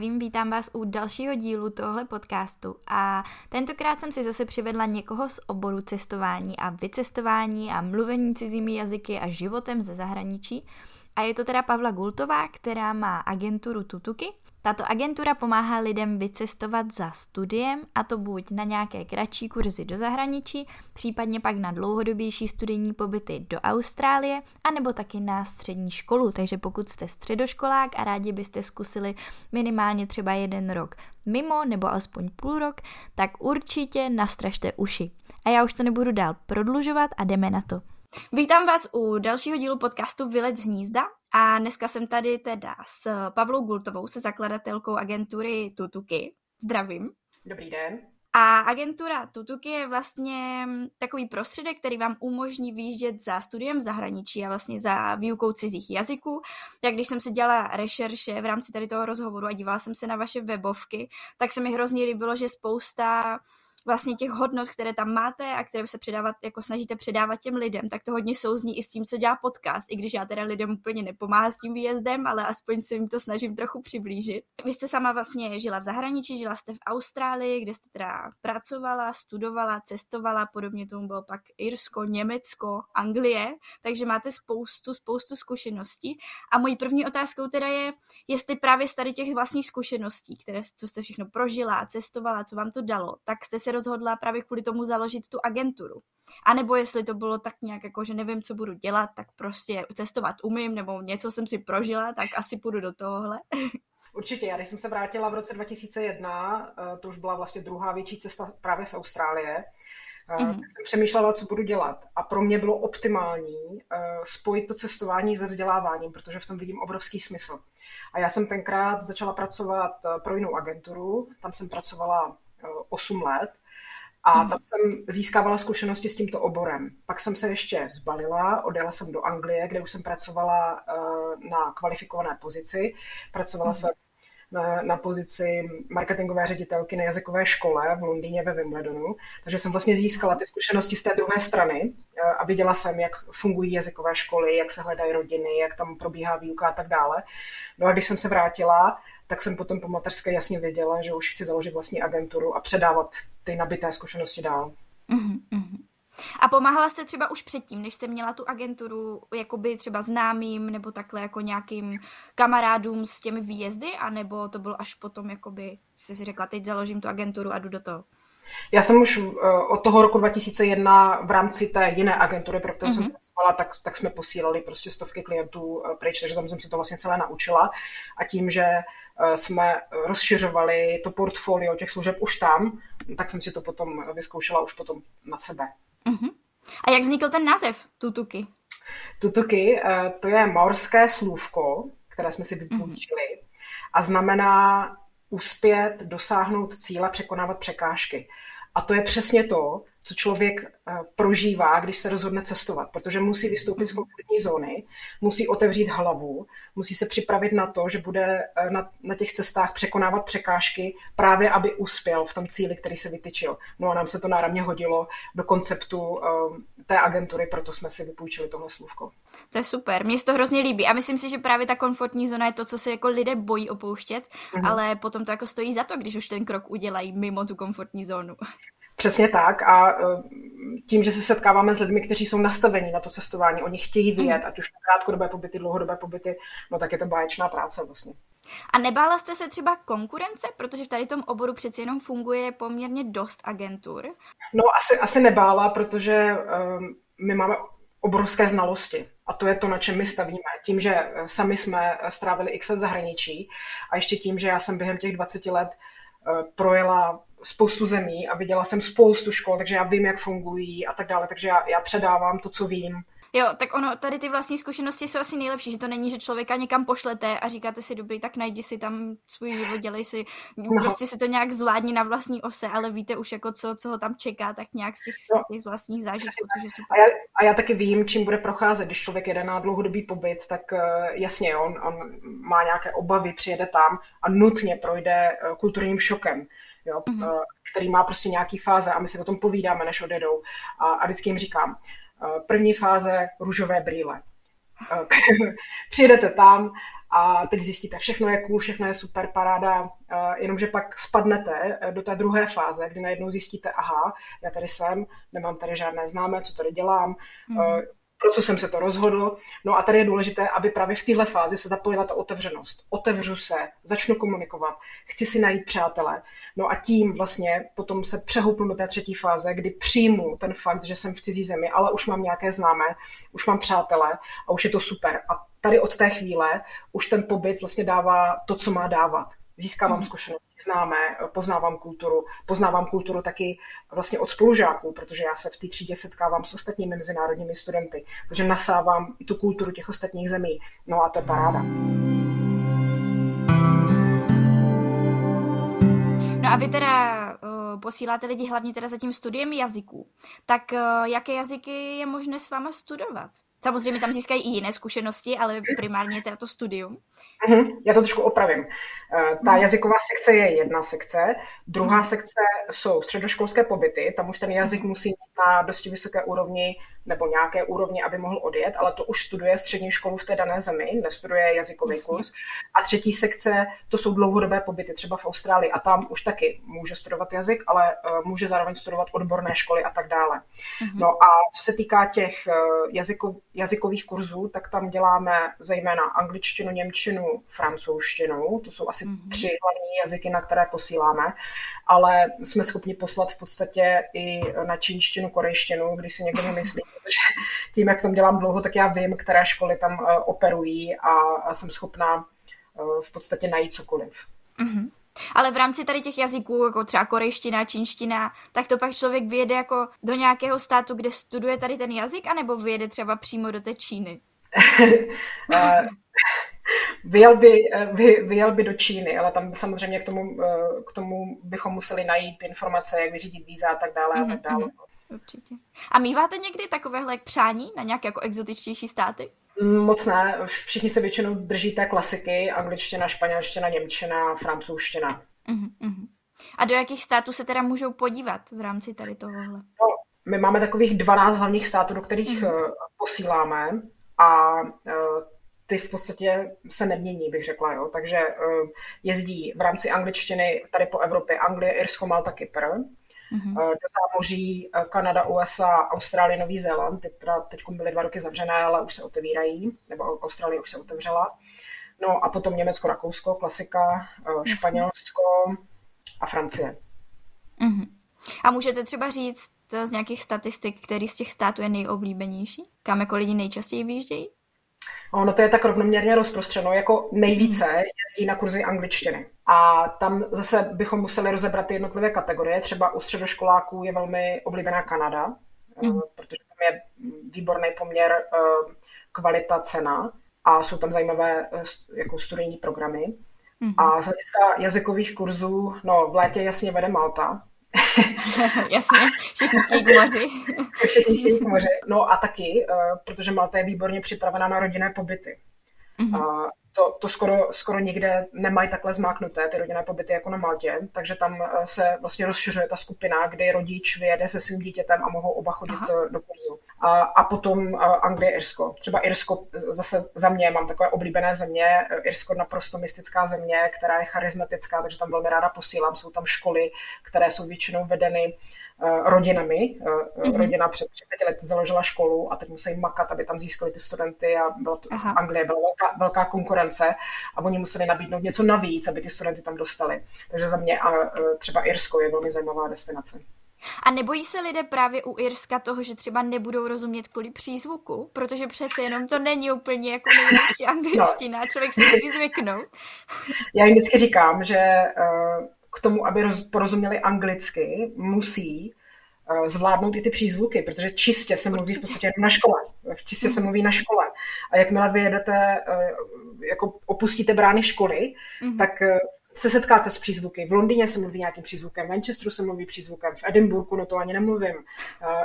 zdravím, vítám vás u dalšího dílu tohle podcastu a tentokrát jsem si zase přivedla někoho z oboru cestování a vycestování a mluvení cizími jazyky a životem ze zahraničí. A je to teda Pavla Gultová, která má agenturu Tutuky tato agentura pomáhá lidem vycestovat za studiem, a to buď na nějaké kratší kurzy do zahraničí, případně pak na dlouhodobější studijní pobyty do Austrálie, anebo taky na střední školu. Takže pokud jste středoškolák a rádi byste zkusili minimálně třeba jeden rok mimo nebo alespoň půl rok, tak určitě nastražte uši. A já už to nebudu dál prodlužovat a jdeme na to. Vítám vás u dalšího dílu podcastu Vylec z hnízda a dneska jsem tady teda s Pavlou Gultovou, se zakladatelkou agentury Tutuky. Zdravím. Dobrý den. A agentura Tutuky je vlastně takový prostředek, který vám umožní výjíždět za studiem v zahraničí a vlastně za výukou cizích jazyků. Jak když jsem si dělala rešerše v rámci tady toho rozhovoru a dívala jsem se na vaše webovky, tak se mi hrozně líbilo, že spousta vlastně těch hodnot, které tam máte a které se předávat, jako snažíte předávat těm lidem, tak to hodně souzní i s tím, co dělá podcast, i když já teda lidem úplně nepomáhám s tím výjezdem, ale aspoň se jim to snažím trochu přiblížit. Vy jste sama vlastně žila v zahraničí, žila jste v Austrálii, kde jste teda pracovala, studovala, cestovala, podobně tomu bylo pak Irsko, Německo, Anglie, takže máte spoustu, spoustu zkušeností. A mojí první otázkou teda je, jestli právě z tady těch vlastních zkušeností, které, co jste všechno prožila, cestovala, co vám to dalo, tak jste se se rozhodla právě kvůli tomu založit tu agenturu. A nebo jestli to bylo tak nějak jako, že nevím, co budu dělat, tak prostě cestovat umím, nebo něco jsem si prožila, tak asi půjdu do tohohle. Určitě, já když jsem se vrátila v roce 2001, eh, to už byla vlastně druhá větší cesta právě z Austrálie, mm-hmm. tak jsem přemýšlela, co budu dělat. A pro mě bylo optimální eh, spojit to cestování se vzděláváním, protože v tom vidím obrovský smysl. A já jsem tenkrát začala pracovat pro jinou agenturu, tam jsem pracovala 8 let a mhm. tam jsem získávala zkušenosti s tímto oborem. Pak jsem se ještě zbalila, odjela jsem do Anglie, kde už jsem pracovala eh, na kvalifikované pozici. Pracovala mm. jsem na, na pozici marketingové ředitelky na jazykové škole v Londýně ve Wimbledonu. Takže jsem vlastně získala ty zkušenosti z té druhé strany eh, a viděla jsem, jak fungují jazykové školy, jak se hledají rodiny, jak tam probíhá výuka a tak dále. No a když jsem se vrátila, tak jsem potom po mateřské jasně věděla, že už chci založit vlastní agenturu a předávat ty nabité zkušenosti dál. Uh-huh, A pomáhala jste třeba už předtím, než jste měla tu agenturu, jakoby třeba známým nebo takhle jako nějakým kamarádům s těmi výjezdy, anebo to bylo až potom, jakoby jste si řekla, teď založím tu agenturu a jdu do toho? Já jsem už uh, od toho roku 2001 v rámci té jiné agentury, pro kterou mm-hmm. jsem mhm. pracovala, tak, tak jsme posílali prostě stovky klientů uh, pryč, takže tam jsem se to vlastně celé naučila. A tím, že uh, jsme rozšiřovali to portfolio těch služeb už tam, tak jsem si to potom vyzkoušela už potom na sebe. Mm-hmm. A jak vznikl ten název Tutuky? Tutuky, to je morské slůvko, které jsme si vypůjčili mm-hmm. a znamená uspět, dosáhnout cíle, překonávat překážky. A to je přesně to, co člověk eh, prožívá, když se rozhodne cestovat, protože musí vystoupit z komfortní zóny, musí otevřít hlavu, musí se připravit na to, že bude eh, na, na těch cestách překonávat překážky právě, aby uspěl v tom cíli, který se vytyčil. No a nám se to náramně hodilo do konceptu um, té agentury, proto jsme si vypůjčili tohle slůvko. To je super, mně se to hrozně líbí a myslím si, že právě ta komfortní zóna je to, co se jako lidé bojí opouštět, mm-hmm. ale potom to jako stojí za to, když už ten krok udělají mimo tu komfortní zónu. Přesně tak a e, tím, že se setkáváme s lidmi, kteří jsou nastavení na to cestování, oni chtějí vyjet, mm. ať už krátkodobé pobyty, dlouhodobé pobyty, no tak je to báječná práce vlastně. A nebála jste se třeba konkurence, protože v tady tom oboru přeci jenom funguje poměrně dost agentur? No asi, asi nebála, protože um, my máme obrovské znalosti. A to je to, na čem my stavíme. Tím, že sami jsme strávili x let v zahraničí a ještě tím, že já jsem během těch 20 let uh, projela spoustu zemí a viděla jsem spoustu škol, takže já vím, jak fungují a tak dále, takže já, já předávám to, co vím. Jo, tak ono, tady ty vlastní zkušenosti jsou asi nejlepší, že to není, že člověka někam pošlete a říkáte si, dobrý, tak najdi si tam svůj život, dělej si, no. prostě si to nějak zvládni na vlastní ose, ale víte už jako co, co ho tam čeká, tak nějak z těch, no. z těch vlastních zážitků, což je super. A já, a já taky vím, čím bude procházet, když člověk jede na dlouhodobý pobyt, tak uh, jasně, on, on má nějaké obavy, přijede tam a nutně projde uh, kulturním šokem jo, mm-hmm. který má prostě nějaký fáze a my si o tom povídáme, než odjedou. A, a vždycky jim říkám, eh, první fáze růžové brýle. Eh, přijedete tam a teď zjistíte, všechno je cool, všechno je super, paráda, jenomže pak spadnete do té druhé fáze, kdy najednou zjistíte, aha, já tady jsem, nemám tady žádné známé, co tady dělám, mm pro co jsem se to rozhodl. No a tady je důležité, aby právě v téhle fázi se zapojila ta otevřenost. Otevřu se, začnu komunikovat, chci si najít přátele. No a tím vlastně potom se přehoupnu do té třetí fáze, kdy přijmu ten fakt, že jsem v cizí zemi, ale už mám nějaké známé, už mám přátele a už je to super. A tady od té chvíle už ten pobyt vlastně dává to, co má dávat získávám mhm. zkušenosti, známe, poznávám kulturu, poznávám kulturu taky vlastně od spolužáků, protože já se v té třídě setkávám s ostatními mezinárodními studenty, takže nasávám i tu kulturu těch ostatních zemí. No a to je paráda. No a vy teda uh, posíláte lidi hlavně teda za tím studiem jazyků. Tak uh, jaké jazyky je možné s váma studovat? Samozřejmě tam získají i jiné zkušenosti, ale primárně teda to studium. Mm-hmm. Já to trošku opravím. Eh, ta mhm. jazyková sekce je jedna sekce, druhá mm. sekce jsou středoškolské pobyty, tam už ten jazyk musí mít na dosti vysoké úrovni nebo nějaké úrovni, aby mohl odjet, ale to už studuje střední školu v té dané zemi, nestuduje jazykový Jasně. kurz. A třetí sekce, to jsou dlouhodobé pobyty, třeba v Austrálii, a tam už taky může studovat jazyk, ale uh, může zároveň studovat odborné školy a tak dále. Mm-hmm. No a co se týká těch uh, jazykov, jazykových kurzů, tak tam děláme zejména angličtinu, němčinu, francouzštinu, to jsou asi mm-hmm. tři hlavní jazyky, na které posíláme ale jsme schopni poslat v podstatě i na čínštinu, korejštinu, když si někdo myslí, protože tím, jak tam dělám dlouho, tak já vím, které školy tam uh, operují a jsem schopná uh, v podstatě najít cokoliv. Mm-hmm. Ale v rámci tady těch jazyků, jako třeba korejština, čínština, tak to pak člověk vyjede jako do nějakého státu, kde studuje tady ten jazyk, anebo vyjede třeba přímo do té Číny? Vyjel by, eh, vy, vyjel by do Číny, ale tam samozřejmě k tomu, eh, k tomu bychom museli najít informace, jak vyřídit víza a tak dále a tak dále. Mm-hmm, určitě. A míváte někdy takovéhle přání na nějaké jako exotičtější státy? Mm, moc ne. Všichni se většinou drží té klasiky, angličtina, španělština, němčina, francouzština. Mm-hmm. A do jakých států se teda můžou podívat v rámci tady tohohle? No, my máme takových 12 hlavních států, do kterých mm-hmm. posíláme a ty v podstatě se nemění, bych řekla. Jo? Takže uh, jezdí v rámci angličtiny tady po Evropě Anglie, Irsko, Malta, Kypr. Mm-hmm. Do zámoří uh, Kanada, USA, Austrálie, Nový Zéland. Ty teda teď byly dva roky zavřené, ale už se otevírají, nebo Austrálie už se otevřela. No a potom Německo, Rakousko, klasika, Španělsko a Francie. Mm-hmm. A můžete třeba říct z nějakých statistik, který z těch států je nejoblíbenější? Kam jako lidi nejčastěji vyjíždějí? Ono to je tak rovnoměrně rozprostřeno, jako nejvíce hmm. jezdí na kurzy angličtiny. A tam zase bychom museli rozebrat ty jednotlivé kategorie. Třeba u středoškoláků je velmi oblíbená Kanada, mm. protože tam je výborný poměr eh, kvalita cena a jsou tam zajímavé eh, jako studijní programy. Mm. A z hlediska jazykových kurzů, no v létě jasně vede Malta, Jasně, všichni chtějí k moři. všichni chtějí k moři. No a taky, uh, protože Malta je výborně připravená na rodinné pobyty. Mm-hmm. Uh, to, to skoro, skoro nikde nemají takhle zmáknuté, ty rodinné pobyty jako na Maltě, takže tam eh, se vlastně rozšiřuje ta skupina, kdy rodič vyjede se svým dítětem a mohou oba chodit Aha. do, do kurzu. A, a potom Anglie, Irsko. Třeba Irsko zase za mě mám takové oblíbené země, Irsko naprosto mystická země, která je charismatická, takže tam velmi ráda posílám. Jsou tam školy, které jsou většinou vedeny Eh, rodinami. Mm-hmm. Rodina před 30 lety založila školu a teď musí makat, aby tam získali ty studenty a bylo to, Anglie byla velká, velká konkurence a oni museli nabídnout něco navíc, aby ty studenty tam dostali. Takže za mě a třeba Irsko je velmi zajímavá destinace. A nebojí se lidé právě u Irska toho, že třeba nebudou rozumět kvůli přízvuku, protože přece jenom to není úplně jako nejlepší angličtina, no. člověk si musí zvyknout. Já jim vždycky říkám, že k tomu, aby roz, porozuměli anglicky, musí uh, zvládnout i ty přízvuky, protože čistě se mluví v podstatě na škole. Čistě se mluví na škole. A jakmile vyjedete, uh, jako opustíte brány školy, mm-hmm. tak se setkáte s přízvuky. V Londýně se mluví nějakým přízvukem, v Manchesteru se mluví přízvukem, v Edinburghu, no to ani nemluvím, uh,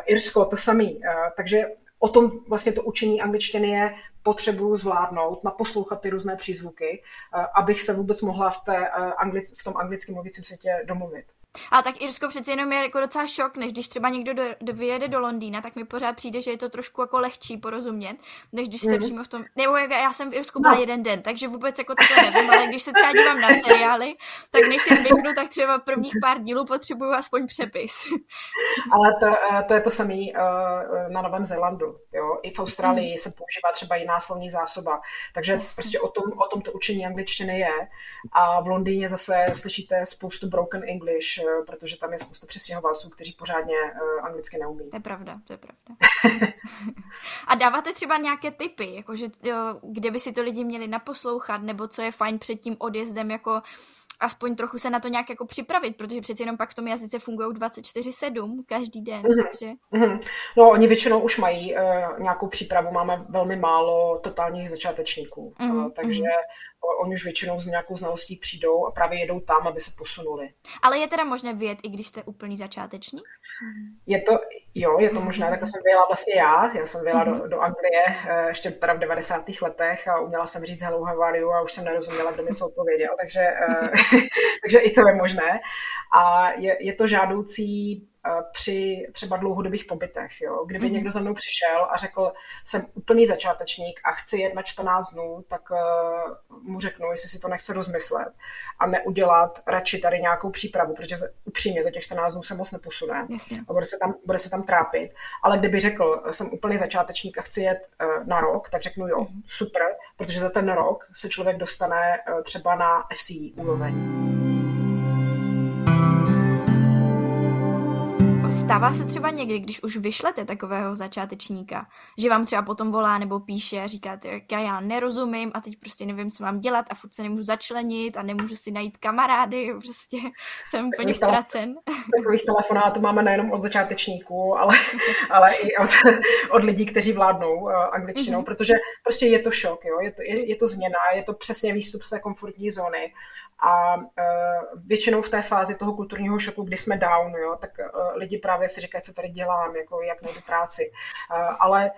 Irsko to samý. Uh, takže o tom vlastně to učení angličtiny je potřebuju zvládnout, naposlouchat ty různé přízvuky, eh, abych se vůbec mohla v, té, eh, anglic, v tom anglickém mluvícím světě domluvit. A tak Irsko přece jenom je jako docela šok, než když třeba někdo do, do, vyjede do Londýna, tak mi pořád přijde, že je to trošku jako lehčí porozumět, než když jste mm. přímo v tom, nebo jak já jsem v Irsku byla no. jeden den, takže vůbec jako takhle nevím, ale když se třeba dívám na seriály, tak než si zvyknu, tak třeba prvních pár dílů potřebuju aspoň přepis. Ale to, eh, to je to samé uh, na Novém Zélandu, jo, i v Austrálii mm. se používá třeba jiná slovní zásoba, takže Jasně. prostě o tom, o tom to učení angličtiny je a v Londýně zase slyšíte spoustu broken English, Eh, protože tam je spousta přestěhovalců, kteří pořádně eh, anglicky neumí. To je pravda, to je pravda. A dáváte třeba nějaké typy, jakože, kde by si to lidi měli naposlouchat, nebo co je fajn před tím odjezdem, jako aspoň trochu se na to nějak jako připravit, protože přeci jenom pak v tom jazyce fungují 24-7 každý den, mm-hmm. takže... Mm-hmm. No, oni většinou už mají uh, nějakou přípravu, máme velmi málo totálních začátečníků, mm-hmm. uh, takže mm-hmm. Oni už většinou s nějakou znalostí přijdou a právě jedou tam, aby se posunuli. Ale je teda možné vyjet, i když jste úplný začáteční? Je to, jo, je to možné, tak jsem vyjela vlastně já, já jsem vyjela mm-hmm. do, do Anglie uh, ještě teda v 90. letech a uměla jsem říct hello, you a už jsem nerozuměla, kdo mi co odpověděl, takže uh, takže i to je možné. A je, je to žádoucí eh, při třeba dlouhodobých pobytech. Jo? Kdyby mm-hmm. někdo za mnou přišel a řekl, jsem úplný začátečník a chci jet na 14 dnů, tak uh, mu řeknu, jestli si to nechce rozmyslet a neudělat radši tady nějakou přípravu, protože upřímně za těch 14 dnů se moc neposune Jasně. a bude se, tam, bude se tam trápit. Ale kdyby řekl, jsem úplný začátečník a chci jet uh, na rok, tak řeknu jo, mm-hmm. super, protože za ten rok se člověk dostane uh, třeba na FCI úroveň. Stává se třeba někdy, když už vyšlete takového začátečníka, že vám třeba potom volá nebo píše a říkáte, jak já, nerozumím a teď prostě nevím, co mám dělat a furt se nemůžu začlenit a nemůžu si najít kamarády, prostě jsem úplně ztracen. Takových telefonátů máme nejenom od začátečníků, ale, ale i od, od lidí, kteří vládnou uh, angličtinou, mm-hmm. protože prostě je to šok, jo? Je, to, je, je to změna, je to přesně výstup z té komfortní zóny a uh, většinou v té fázi toho kulturního šoku, kdy jsme down, jo, tak uh, lidi právě si říkají, co tady dělám, jako jak najdu práci. Uh, ale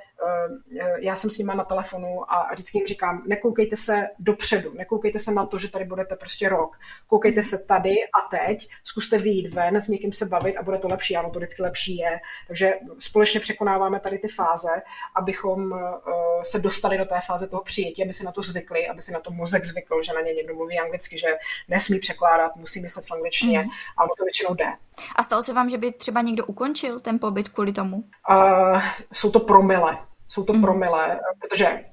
já jsem s nima na telefonu a vždycky jim říkám, nekoukejte se dopředu, nekoukejte se na to, že tady budete prostě rok. Koukejte se tady a teď, zkuste vyjít ven, s někým se bavit a bude to lepší. Ano, to vždycky lepší je. Takže společně překonáváme tady ty fáze, abychom uh, se dostali do té fáze toho přijetí, aby se na to zvykli, aby se na to mozek zvykl, že na ně někdo mluví anglicky, že nesmí překládat, musí myslet v angličtině mm. a ono to většinou jde. A stalo se vám, že by třeba někdo ukončil ten pobyt kvůli tomu? Uh, jsou to promile. Jsou to mm. promile, protože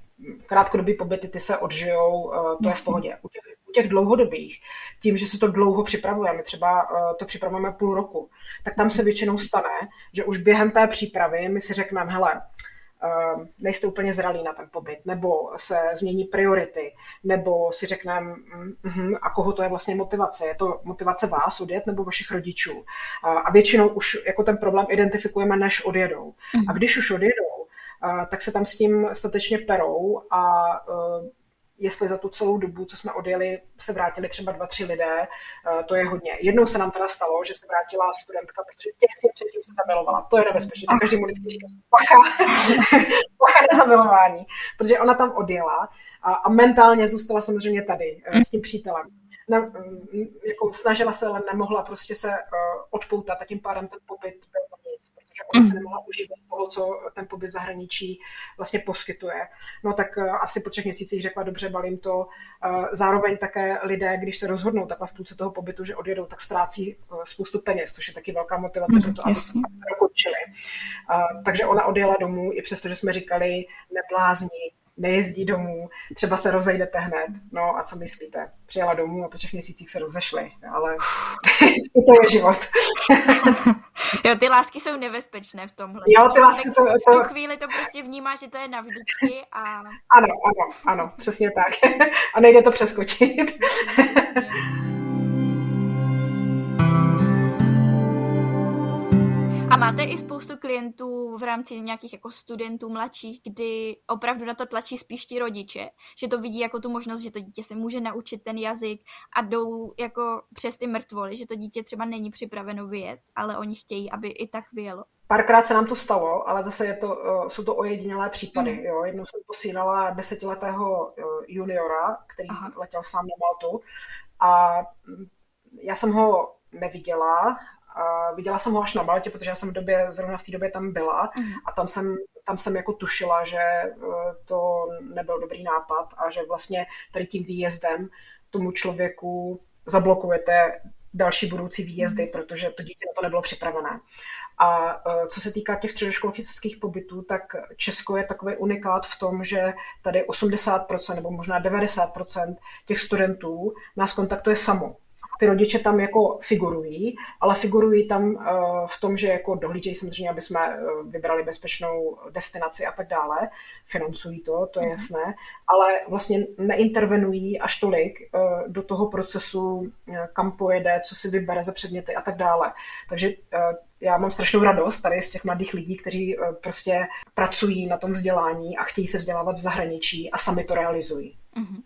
krátkodobý pobyty ty se odžijou, uh, to je v pohodě. U těch, u těch dlouhodobých, tím, že se to dlouho připravujeme, třeba uh, to připravujeme půl roku, tak tam se většinou stane, že už během té přípravy my si řekneme, hele, Ehm, nejste úplně zralí na ten pobyt, nebo se změní priority, nebo si řekneme, mm, a koho to je vlastně motivace? Je to motivace vás odjet nebo vašich rodičů? A většinou už jako ten problém identifikujeme, než odjedou. A mhm. když už odjedou, tak se tam s tím statečně perou a ehm, jestli za tu celou dobu, co jsme odjeli, se vrátili třeba dva, tři lidé, eh, to je hodně. Jednou se nám teda stalo, že se vrátila studentka, protože těsně předtím se zamilovala. To je nebezpečné. To každý mu vždycky říká, pacha, pacha nezamilování. Protože ona tam odjela a, a mentálně zůstala samozřejmě tady eh, s tím přítelem. Na, mm, jako snažila se, ale nemohla prostě se odpoutat a tím pádem ten pobyt byl ona se mm. nemohla užívat toho, co ten pobyt zahraničí vlastně poskytuje. No tak uh, asi po třech měsících řekla, dobře, balím to. Uh, zároveň také lidé, když se rozhodnou takhle v půlce toho pobytu, že odjedou, tak ztrácí uh, spoustu peněz, což je taky velká motivace mm, pro to, aby se dokončili. Takže ona odjela domů, i přesto, že jsme říkali, neblázni, nejezdí domů, třeba se rozejdete hned. No a co myslíte? Přijela domů a po třech měsících se rozešli, ale to je život. jo, ty lásky jsou nebezpečné v tomhle. Jo, ty lásky jsou... V tu chvíli to prostě vnímá, že to je navždycky a... Ano, ano, ano, přesně tak. a nejde to přeskočit. A máte i spoustu klientů v rámci nějakých jako studentů mladších, kdy opravdu na to tlačí spíš ti rodiče, že to vidí jako tu možnost, že to dítě se může naučit ten jazyk a jdou jako přes ty mrtvoly, že to dítě třeba není připraveno vyjet, ale oni chtějí, aby i tak vyjelo. Párkrát se nám to stalo, ale zase je to, uh, jsou to ojedinělé případy. Mm. Jo. Jednou jsem posílala desetiletého uh, juniora, který Aha. letěl sám na Maltu a mm, já jsem ho neviděla. Uh, viděla jsem ho až na Maltě, protože já jsem v době, zrovna v té době tam byla uh-huh. a tam jsem, tam jsem jako tušila, že uh, to nebyl dobrý nápad a že vlastně tady tím výjezdem tomu člověku zablokujete další budoucí výjezdy, uh-huh. protože to dítě na to nebylo připravené. A uh, co se týká těch středoškolských pobytů, tak Česko je takový unikát v tom, že tady 80% nebo možná 90% těch studentů nás kontaktuje samo ty rodiče tam jako figurují, ale figurují tam eh, v tom, že jako dohlížejí samozřejmě, aby jsme eh, vybrali bezpečnou destinaci a tak dále, financují to, to je mhm. jasné, ale vlastně neintervenují až tolik eh, do toho procesu, kam pojede, co si vybere za předměty a tak dále. Takže já mám strašnou radost tady z těch mladých lidí, kteří prostě pracují na tom vzdělání a chtějí se vzdělávat v zahraničí a sami to realizují. Uh-huh.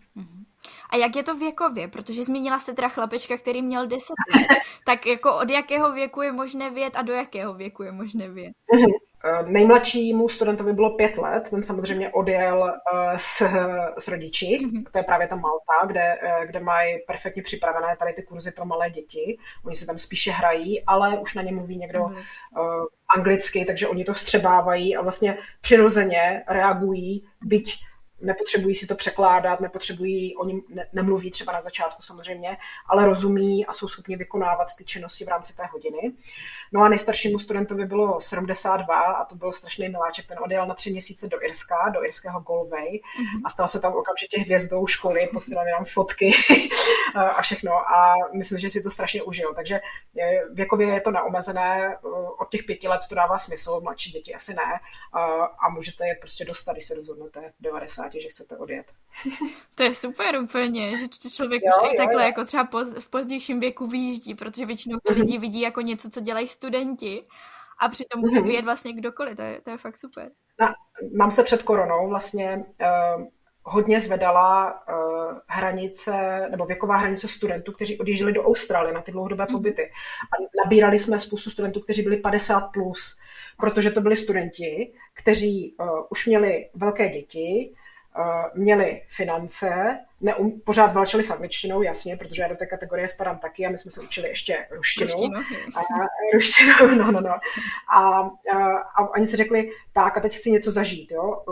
A jak je to věkově? Protože zmínila se teda chlapečka, který měl 10 let. tak jako od jakého věku je možné vědět a do jakého věku je možné vědět? Mm-hmm. Nejmladšímu studentovi bylo pět let, ten samozřejmě odjel uh, s, s rodiči, mm-hmm. to je právě ta Malta, kde, uh, kde mají perfektně připravené tady ty kurzy pro malé děti. Oni se tam spíše hrají, ale už na ně mluví někdo uh, anglicky, takže oni to vstřebávají a vlastně přirozeně reagují, byť nepotřebují si to překládat, nepotřebují, oni ne, nemluví třeba na začátku samozřejmě, ale rozumí a jsou schopni vykonávat ty činnosti v rámci té hodiny. No a nejstaršímu studentovi bylo 72 a to byl strašný miláček, ten odjel na tři měsíce do Irska, do irského Galway mm-hmm. a stal se tam okamžitě hvězdou školy, posílali nám fotky a všechno a myslím, že si to strašně užil. Takže věkově je to neomezené, od těch pěti let to dává smysl, mladší děti asi ne a můžete je prostě dostat, když se rozhodnete v 90, že chcete odjet. To je super úplně, že člověk jo, už jo, takhle jo. jako třeba poz, v pozdějším věku vyjíždí, protože většinou to lidi vidí jako něco, co dělají studenti a přitom může vyjet vlastně kdokoliv, to je, to je fakt super. Na, nám se před koronou vlastně uh, hodně zvedala uh, hranice, nebo věková hranice studentů, kteří odjížděli do Austrálie na ty dlouhodobé mhm. pobyty. A nabírali jsme spoustu studentů, kteří byli 50 plus, protože to byli studenti, kteří uh, už měli velké děti, měli finance, neum, pořád válčili s angličtinou, jasně, protože já do té kategorie spadám taky a my jsme se učili ještě ruštinu. Ruštinu, a, ruštinu no, no, no. A, a, a oni si řekli, tak a teď chci něco zažít, jo.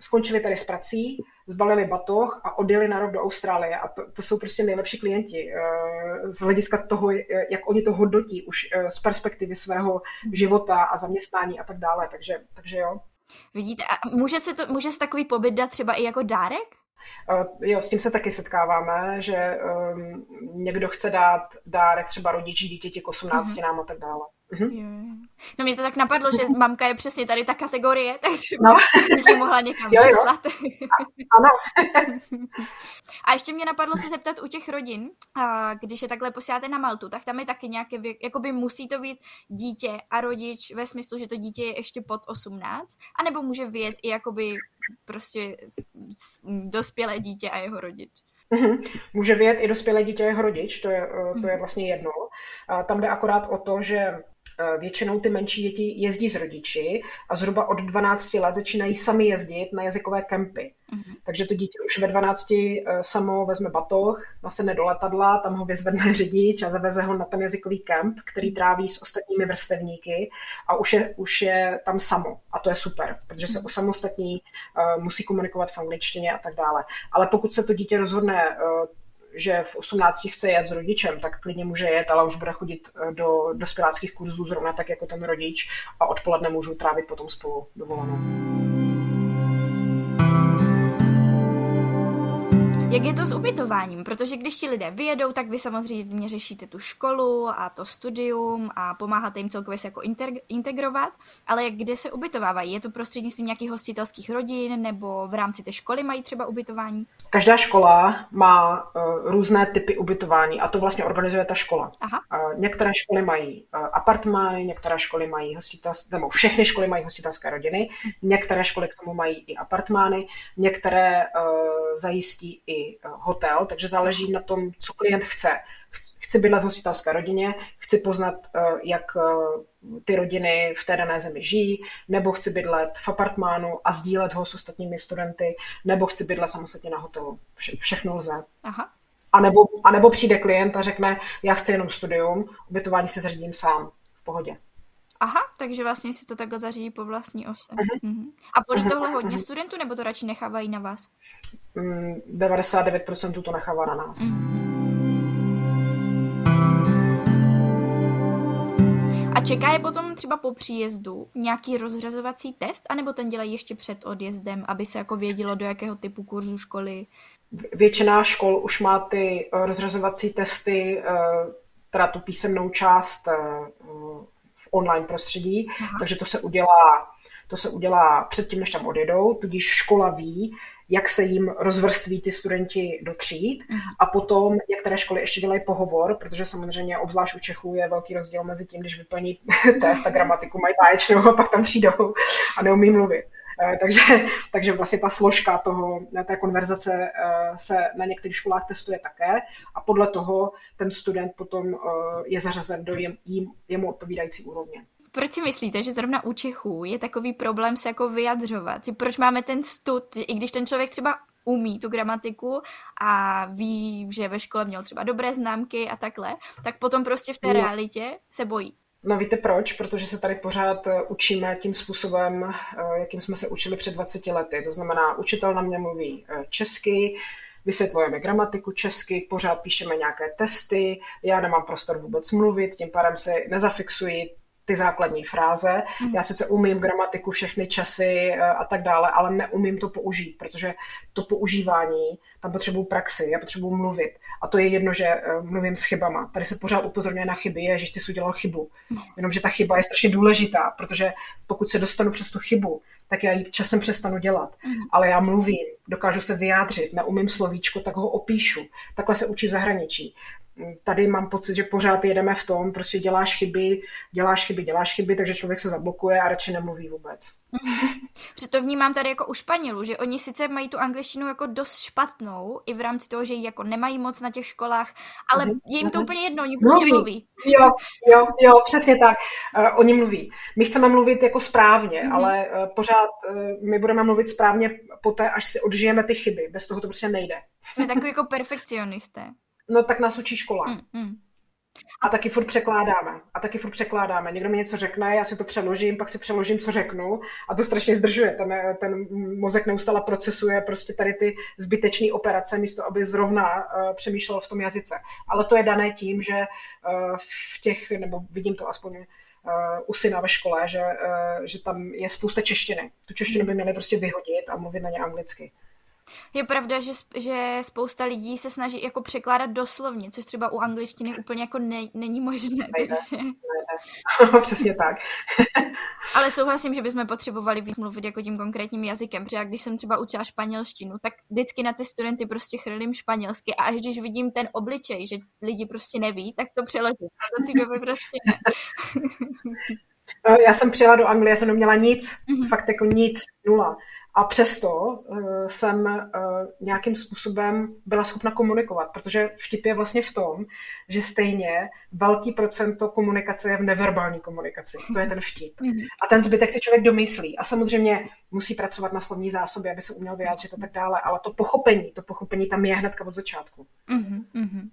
Skončili tady s prací, zbalili batoh a odjeli na rok do Austrálie. A to, to jsou prostě nejlepší klienti z hlediska toho, jak oni to hodnotí už z perspektivy svého života a zaměstnání a tak dále. Takže, takže jo. Vidíte, a může se, to, může se takový pobyt dát třeba i jako dárek? Uh, jo, s tím se taky setkáváme, že um, někdo chce dát dárek třeba rodiči dítěti k 18 mm-hmm. nám a tak dále. Mm-hmm. No mě to tak napadlo, že mamka je přesně tady ta kategorie, tak třeba no. bych ji mohla někam jo, jo. vyslat. ano. a ještě mě napadlo se zeptat u těch rodin, když je takhle posíláte na Maltu, tak tam je taky nějaké jakoby musí to být dítě a rodič ve smyslu, že to dítě je ještě pod 18, anebo může vyjet i jakoby prostě dospělé dítě a jeho rodič. Mm-hmm. Může vyjet i dospělé dítě a jeho rodič, to je, to je mhm. vlastně jedno. Tam jde akorát o to, že Eh, většinou ty menší děti jezdí s rodiči a zhruba od 12 let začínají sami jezdit na jazykové kempy. Mm-hmm. Takže to dítě už ve 12 eh, samo vezme batoh, nasedne do letadla, tam ho vyzvedne řidič a zaveze ho na ten jazykový kemp, který tráví s ostatními vrstevníky a už je, už je tam samo. A to je super, protože se osamostatní, uh, musí komunikovat v angličtině a tak dále. Ale pokud se to dítě rozhodne že v 18 chce jet s rodičem, tak klidně může jet, ale už bude chodit eh, do dospěláckých kurzů zrovna tak jako ten rodič a odpoledne můžu trávit potom spolu dovolenou. Jak je to s ubytováním? Protože když ti lidé vyjedou, tak vy samozřejmě řešíte tu školu a to studium a pomáháte jim celkově se jako integrovat, ale kde se ubytovávají? Je to prostřednictvím nějakých hostitelských rodin nebo v rámci té školy mají třeba ubytování? Každá škola má uh, různé typy ubytování a to vlastně organizuje ta škola. Aha. Uh, některé školy mají uh, apartmány, některé školy mají hostitelské, nebo všechny školy mají hostitelské rodiny, některé školy k tomu mají i apartmány, některé uh, zajistí i hotel, takže záleží na tom, co klient chce. Chci bydlet v hostitelské rodině, chci poznat, eh, jak eh, ty rodiny v té dané zemi žijí, nebo chci bydlet v apartmánu a sdílet ho s ostatními studenty, nebo chci bydlet samostatně na hotelu. Vše, všechno lze. Aha. A nebo, a nebo přijde klient a řekne, já chci jenom studium, ubytování se zařídím sám, v pohodě. Aha, takže vlastně si to takhle zařídí po vlastní ose. Uh-huh. Uh-huh. A volí uh-huh. tohle hodně studentů, nebo to radši nechávají na vás? Mm, 99% to nechává na nás. Uh-huh. A čeká je potom třeba po příjezdu nějaký rozřazovací test, anebo ten dělají ještě před odjezdem, aby se jako vědělo, do jakého typu kurzu školy? Většina škol už má ty eh, rozřazovací testy, eh, teda tu písemnou část eh, online prostředí, Aha. takže to se udělá to se udělá předtím, než tam odjedou, tudíž škola ví, jak se jim rozvrství ty studenti do tříd a potom některé školy ještě dělají pohovor, protože samozřejmě obzvlášť u Čechů je velký rozdíl mezi tím, když vyplní test a gramatiku mají báječnou a pak tam přijdou a neumí mluvit. Eh, takže, takže vlastně ta složka toho, té konverzace eh, se na některých školách testuje také a podle toho ten student potom eh, je zařazen do jim, jemu odpovídající úrovně proč si myslíte, že zrovna u Čechů je takový problém se jako vyjadřovat? Proč máme ten stud, i když ten člověk třeba umí tu gramatiku a ví, že ve škole měl třeba dobré známky a takhle, tak potom prostě v té realitě se bojí. No víte proč? Protože se tady pořád eh, učíme tím způsobem, eh, jakým jsme se učili před 20 lety. To znamená, učitel na mě mluví eh, česky, vysvětlujeme gramatiku česky, pořád píšeme nějaké testy, já nemám prostor vůbec mluvit, tím pádem se nezafixuji ty základní fráze. Hmm. Já sice umím gramatiku, všechny časy eh, a tak dále, ale neumím to použít, protože to používání, tam potřebuji praxi, já potřebuji mluvit. A to je jedno, že eh, mluvím s chybama. Tady se pořád upozorňuje na chyby, je, že ty jsi udělal chybu. Hmm. Jenomže ta chyba je strašně důležitá, protože pokud se dostanu přes tu chybu, tak já ji časem přestanu dělat. Mm. Ale já mluvím, dokážu se vyjádřit, neumím slovíčko, tak ho opíšu. Takhle se učí v zahraničí tady mám pocit, že pořád jedeme v tom, prostě děláš chyby, děláš chyby, děláš chyby, takže člověk se zablokuje a radši nemluví vůbec. Protože to vnímám tady jako u Španělů, že oni sice mají tu angličtinu jako dost špatnou, i v rámci toho, že ji jako nemají moc na těch školách, ale uh-huh. je jim to uh-huh. úplně jedno, oni prostě mluví. mluví. Jo, jo, jo, přesně tak. Uh, oni mluví. My chceme mluvit jako správně, uh-huh. ale uh, pořád uh, my budeme mluvit správně poté, až si odžijeme ty chyby. Bez toho to prostě nejde. Jsme takový jako perfekcionisté. No tak nás učí škola. Mm, mm. A taky furt překládáme. A taky furt překládáme. Někdo mi něco řekne, já si to přeložím, pak si přeložím, co řeknu. A to strašně zdržuje. Ten, ten mozek neustále procesuje prostě tady ty zbytečné operace, místo aby zrovna uh, přemýšlel v tom jazyce. Ale to je dané tím, že uh, v těch, nebo vidím to aspoň uh, u syna ve škole, že, uh, že tam je spousta češtiny. Tu češtinu by měli prostě vyhodit a mluvit na ně anglicky. Je pravda, že, že spousta lidí se snaží jako překládat doslovně, což třeba u angličtiny úplně jako ne, není možné. Nejde, takže... nejde. Přesně tak. Ale souhlasím, že bychom potřebovali víc mluvit jako tím konkrétním jazykem, protože když jsem třeba učila španělštinu, tak vždycky na ty studenty prostě chrlím španělsky a až když vidím ten obličej, že lidi prostě neví, tak to přeložím. Do té doby prostě ne. Já jsem přijela do Anglie, já jsem neměla nic, mm-hmm. fakt jako nic, nula. A přesto uh, jsem uh, nějakým způsobem byla schopna komunikovat, protože vtip je vlastně v tom, že stejně velký procento komunikace je v neverbální komunikaci. To je ten vtip. Mhm. A ten zbytek si člověk domyslí. A samozřejmě musí pracovat na slovní zásobě, aby se uměl vyjádřit a tak dále, ale to pochopení, to pochopení tam je hnedka od začátku. Mm-hmm.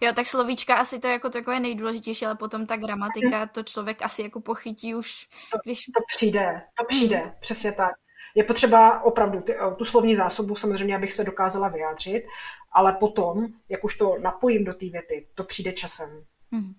Jo, tak slovíčka asi to je jako takové nejdůležitější, ale potom ta gramatika, to člověk asi jako pochytí už, když... To, to přijde, to přijde, přesně tak je potřeba opravdu ty, tu slovní zásobu samozřejmě, abych se dokázala vyjádřit, ale potom, jak už to napojím do té věty, to přijde časem. Hmm.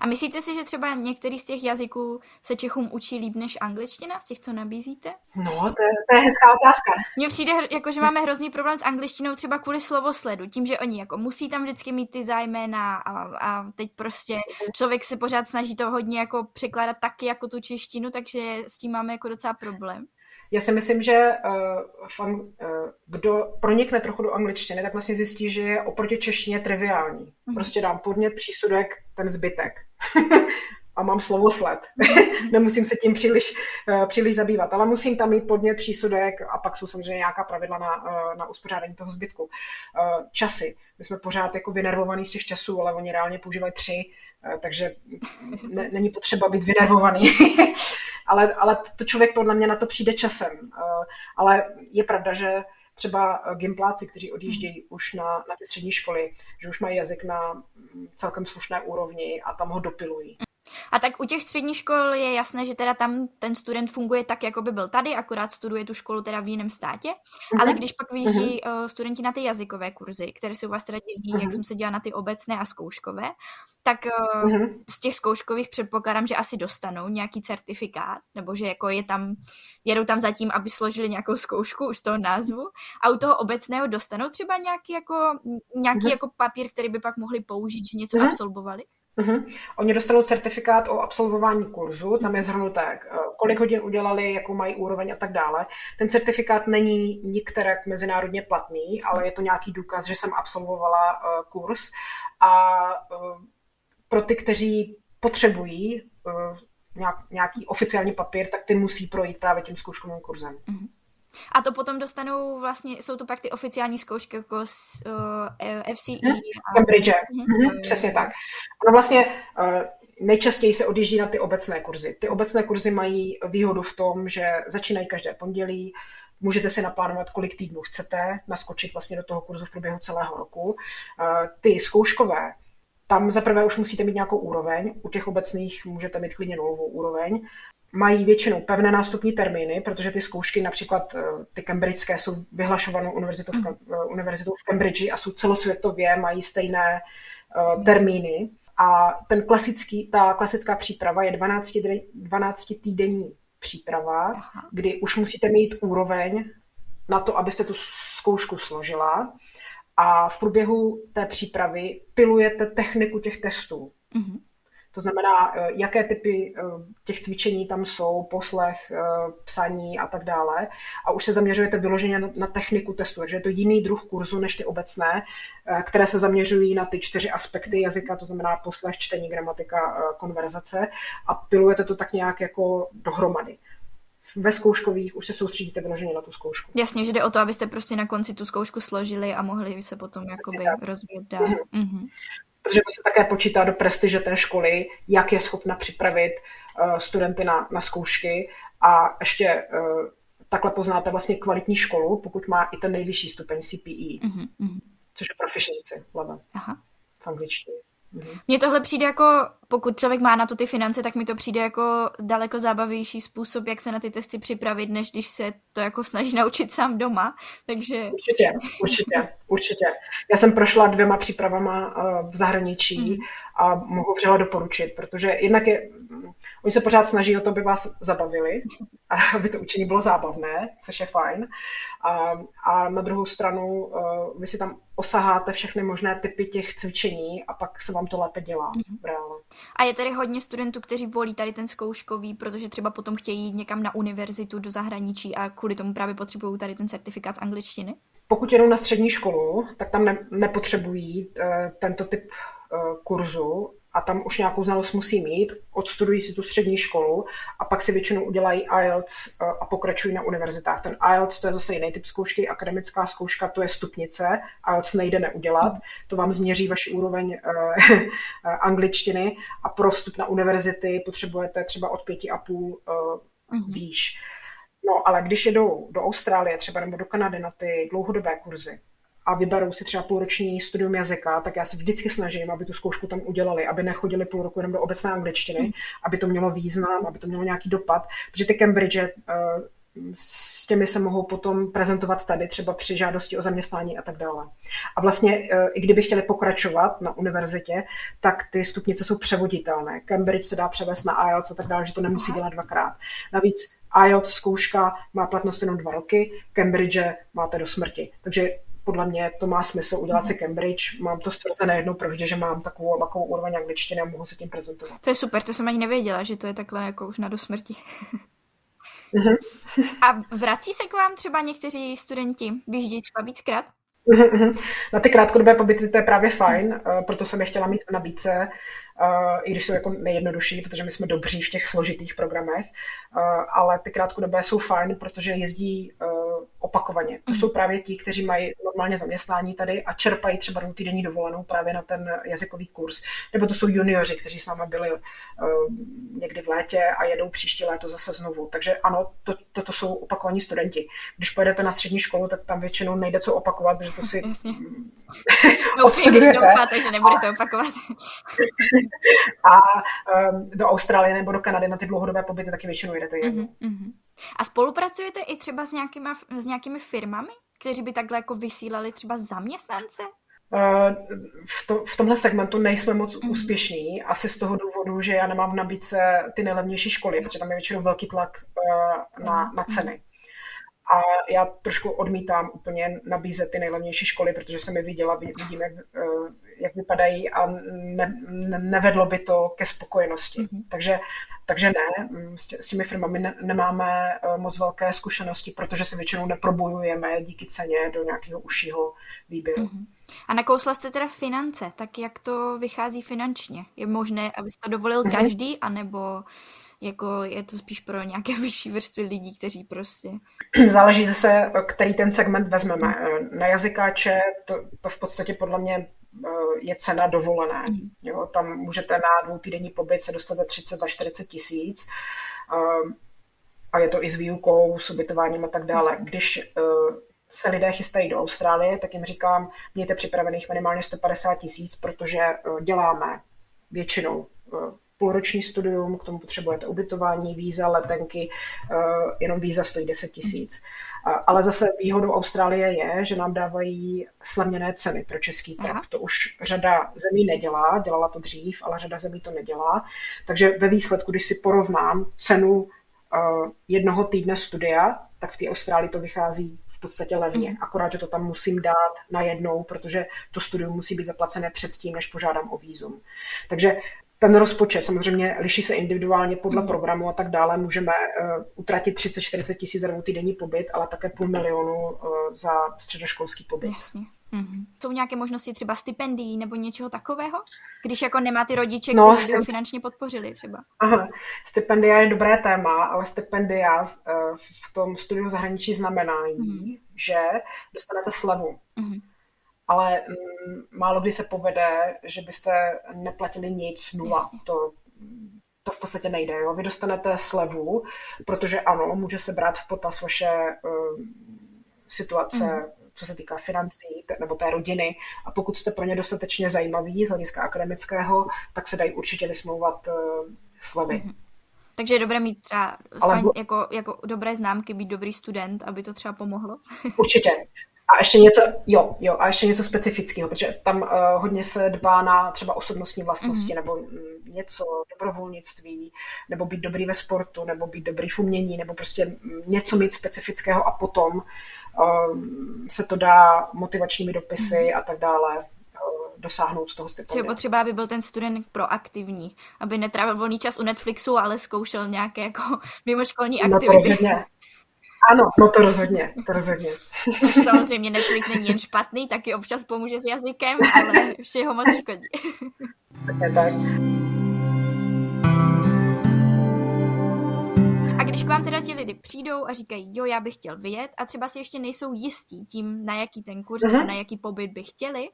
A myslíte si, že třeba některý z těch jazyků se Čechům učí líp než angličtina, z těch, co nabízíte? No, to je, to je hezká otázka. Mně přijde, jako, že máme hrozný problém s angličtinou třeba kvůli slovosledu, tím, že oni jako musí tam vždycky mít ty zájmena a, a teď prostě člověk se pořád snaží to hodně jako překládat taky jako tu češtinu, takže s tím máme jako docela problém. Já si myslím, že uh, fan, uh, kdo pronikne trochu do angličtiny, tak vlastně zjistí, že je oproti češtině triviální. Mm-hmm. Prostě dám podnět, přísudek, ten zbytek. a mám slovosled. Nemusím se tím příliš, uh, příliš zabývat, ale musím tam mít podnět, přísudek a pak jsou samozřejmě nějaká pravidla na, uh, na uspořádání toho zbytku. Uh, časy. My jsme pořád jako vynervovaní z těch časů, ale oni reálně používají tři, takže ne, není potřeba být vynervovaný. ale, ale to člověk podle mě na to přijde časem. Ale je pravda, že třeba gimpláci, kteří odjíždějí už na, na ty střední školy, že už mají jazyk na mm, celkem slušné úrovni a tam ho dopilují. A tak u těch středních škol je jasné, že teda tam ten student funguje tak, jako by byl tady, akorát studuje tu školu teda v jiném státě. Uh-huh. Ale když pak vyjíždí uh-huh. uh, studenti na ty jazykové kurzy, které jsou vás teda dělí, uh-huh. jak jsem se dělala na ty obecné a zkouškové, tak uh, uh-huh. z těch zkouškových předpokládám, že asi dostanou nějaký certifikát, nebo že jako je tam, jedou tam zatím, aby složili nějakou zkoušku už z toho názvu. A u toho obecného dostanou třeba nějaký jako, nějaký uh-huh. jako papír, který by pak mohli použít, že něco uh-huh. absolvovali? Uh-huh. Oni dostanou certifikát o absolvování kurzu, tam je zhrnuté, eh, kolik hodin udělali, jakou mají úroveň a tak dále. Ten certifikát není nikterak mezinárodně platný, ale je to nějaký důkaz, že jsem absolvovala uh, kurz. A uh, pro ty, kteří potřebují nějak, nějaký oficiální papír, tak ty musí projít právě tím zkouškovým kurzem. Uh-huh. A to potom dostanou vlastně, jsou to pak ty oficiální zkoušky jako z uh, FCE. Hmm. A... Cambridge. Mm-hmm. Mm-hmm. Přesně tak. Ono vlastně uh, nejčastěji se odjíždí na ty obecné kurzy. Ty obecné kurzy mají výhodu v tom, že začínají každé pondělí, můžete si naplánovat, kolik týdnů chcete, naskočit vlastně do toho kurzu v průběhu celého roku. Ty zkouškové, tam zaprvé už musíte mít nějakou úroveň, u těch obecných můžete mít klidně nulovou úroveň mají většinou pevné nástupní termíny, protože ty zkoušky, například eh, ty cambridgeské, jsou vyhlašovanou univerzitou v, mm. eh, univerzitou v Cambridge a jsou celosvětově, mají stejné uh, termíny. A ten klasický, ta klasická příprava je 12, 12 týdenní příprava, Aha. kdy už musíte mít úroveň na to, abyste tu zkoušku složila. A v průběhu té přípravy pilujete techniku těch testů. Mm-hmm. To znamená, eh, jaké typy eh, těch cvičení tam jsou, poslech, eh, psaní a tak dále. A už se zaměřujete vyloženě na, techniku testu, takže je to jiný druh kurzu než ty obecné, které se zaměřují na ty čtyři aspekty jazyka, to znamená poslech, čtení, gramatika, konverzace a pilujete to tak nějak jako dohromady ve zkouškových už se soustředíte vyloženě na tu zkoušku. Jasně, že jde o to, abyste prostě na konci tu zkoušku složili a mohli se potom jakoby rozvíjet dál. Mm-hmm. Protože to se také počítá do prestiže té školy, jak je schopna připravit uh, studenty na, na zkoušky a ještě uh, takhle poznáte vlastně kvalitní školu, pokud má i ten nejvyšší stupeň CPE, mm-hmm. což je proficiency level Aha. v angličtině. Mhm. Mně tohle přijde jako, pokud člověk má na to ty finance, tak mi to přijde jako daleko zábavější způsob, jak se na ty testy připravit, než když se to jako snaží naučit sám doma. Takže... Určitě, určitě, určitě. Já jsem prošla dvěma přípravama eh, v zahraničí mm. a mohu vřele doporučit, protože jednak je, Oni se pořád snaží o to, aby vás zabavili, aby to učení bylo zábavné, což je fajn. A, a na druhou stranu uh, vy si tam osaháte všechny možné typy těch cvičení a pak se vám to lépe dělá mm-hmm. v reálu. A je tady hodně studentů, kteří volí tady ten zkouškový, protože třeba potom chtějí jít někam na univerzitu do zahraničí a kvůli tomu právě potřebují tady ten certifikát z angličtiny? Pokud jedou na střední školu, tak tam ne, nepotřebují uh, tento typ uh, kurzu, a tam už nějakou znalost musí mít, odstudují si tu střední školu a pak si většinou udělají IELTS eh, a pokračují na univerzitách. Ten IELTS to je zase jiný typ zkoušky, akademická zkouška to je stupnice, IELTS nejde neudělat, to vám změří vaši úroveň uh, angličtiny a pro vstup na univerzity potřebujete třeba od pěti a půl uh, výš. No ale když jedou do Austrálie třeba nebo do Kanady na ty dlouhodobé kurzy, a vyberou si třeba půlroční studium jazyka, tak já se vždycky snažím, aby tu zkoušku tam udělali, aby nechodili půl roku jenom do obecné angličtiny, mm. aby to mělo význam, aby to mělo nějaký dopad, protože ty Cambridge uh, s těmi se mohou potom prezentovat tady, třeba při žádosti o zaměstnání a tak dále. A vlastně, uh, i kdyby chtěli pokračovat na univerzitě, tak ty stupnice jsou převoditelné. Cambridge se dá převést na IELTS a tak dále, že to nemusí dělat dvakrát. Navíc IELTS zkouška má platnost jenom dva roky, Cambridge máte do smrti. Takže podle mě to má smysl udělat si Cambridge. Mám to stvrzené jednou provždy, že mám takovou takovou úroveň angličtiny a mohu se tím prezentovat. To je super, to jsem ani nevěděla, že to je takhle jako už na dosmrti. Mhm. a vrací se k vám třeba někteří studenti? Vyjíždí třeba víckrát? Mhm, na ty krátkodobé pobyty to je právě fajn, eh, proto jsem je chtěla mít v nabídce, eh, i když jsou jako nejjednodušší, protože my jsme dobří v těch složitých programech, eh, ale ty krátkodobé jsou fajn, protože jezdí opakovaně. To jsou právě ti, kteří mají normálně zaměstnání tady a čerpají třeba týdenní dovolenou právě na ten jazykový kurz. Nebo to jsou junioři, kteří s námi byli uh, někdy v létě a jedou příští léto zase znovu. Takže ano, to, toto jsou opakovaní studenti. Když pojedete na střední školu, tak tam většinou nejde co opakovat, protože to si když doufáte, že nebudete opakovat. a um, do Austrálie nebo do Kanady na ty dlouhodobé pobyty taky většinou jedete jedno. Uh-huh, A spolupracujete i třeba s, nějakýma, s nějakými firmami, kteří by takhle jako vysílali třeba zaměstnance? Uh, v, to, v tomhle segmentu nejsme moc mm. úspěšní, asi z toho důvodu, že já nemám v nabídce ty nejlevnější školy, protože tam je většinou velký tlak uh, na, na ceny. A já trošku odmítám úplně nabízet ty nejlevnější školy, protože jsem je viděla, vidím, jak, eh, jak vypadají a ne, ne, nevedlo by to ke spokojenosti. Mm-hmm. Takže, takže ne, mm, s, tě, s těmi firmami ne, nemáme eh, moc velké zkušenosti, protože se většinou neprobujujeme díky ceně do nějakého užšího výběru. Mm-hmm. A nakousla jste teda finance, tak jak to vychází finančně? Je možné, aby to dovolil mm-hmm. každý, anebo jako je to spíš pro nějaké vyšší vrstvy lidí, kteří prostě... Záleží zase, který ten segment vezmeme. Na jazykáče to, to v podstatě podle mě je cena dovolené. Mm. Jo, tam můžete na dvoutýdenní pobyt se dostat za 30, za 40 tisíc eh, a je to i s výukou, s ubytováním a tak dále. Když eh, se lidé chystají do Austrálie, tak jim říkám, mějte připravených minimálně 150 tisíc, protože děláme většinou půlroční studium, k tomu potřebujete ubytování, víza, letenky, eh, jenom víza stojí 10 tisíc. Ale zase výhodou Austrálie je, že nám dávají slavněné ceny pro český trh. To už řada zemí nedělá, dělala to dřív, ale řada zemí to nedělá. Takže ve výsledku, když si porovnám cenu eh, jednoho týdne studia, tak v té Austrálii to vychází v podstatě levně. Mm. Akorát, že to tam musím dát najednou, protože to studium musí být zaplacené předtím, než požádám o výzum. Takže ten rozpočet samozřejmě liší se individuálně podle mm. programu a tak dále. Můžeme uh, utratit 30-40 tisíc za týdenní pobyt, ale také půl milionu uh, za středoškolský pobyt. Jasně. Mm-hmm. Jsou nějaké možnosti třeba stipendií nebo něčeho takového? Když jako nemá ty rodiče, no, kteří by ho finančně podpořili třeba. Aha, stipendia je dobré téma, ale stipendia uh, v tom studiu zahraničí znamenají, mm-hmm. že dostanete slevu. Mm-hmm ale mm, málo kdy se povede, že byste neplatili nic, nula. To, to v podstatě nejde. Jo? Vy dostanete slevu, protože ano, může se brát v potaz vaše uh, situace, mm. co se týká financí nebo té rodiny. A pokud jste pro ně dostatečně zajímaví z hlediska akademického, tak se dají určitě vysmouvat uh, slevy. Mm. Takže je dobré mít třeba Ale... fajn, jako, jako dobré známky, být dobrý student, aby to třeba pomohlo? Určitě. A ještě něco, jo, jo, a ještě něco specifického, protože tam uh, hodně se dbá na třeba osobnostní vlastnosti, mm-hmm. nebo mm, něco, dobrovolnictví, nebo být dobrý ve sportu, nebo být dobrý v umění, nebo prostě mm, něco mít specifického a potom uh, se to dá motivačními dopisy mm-hmm. a tak dále uh, dosáhnout toho stipendia. Je potřeba, aby byl ten student proaktivní, aby netrávil volný čas u Netflixu, ale zkoušel nějaké jako mimoškolní aktivity. No to rozhodně. Ano, no to rozhodně, to rozhodně. Což samozřejmě Netflix není jen špatný, taky občas pomůže s jazykem, ale všeho moc škodí. Také tak. A když k vám teda ti lidi přijdou a říkají, jo, já bych chtěl vyjet a třeba si ještě nejsou jistí tím, na jaký ten kurz uh-huh. nebo na jaký pobyt by chtěli,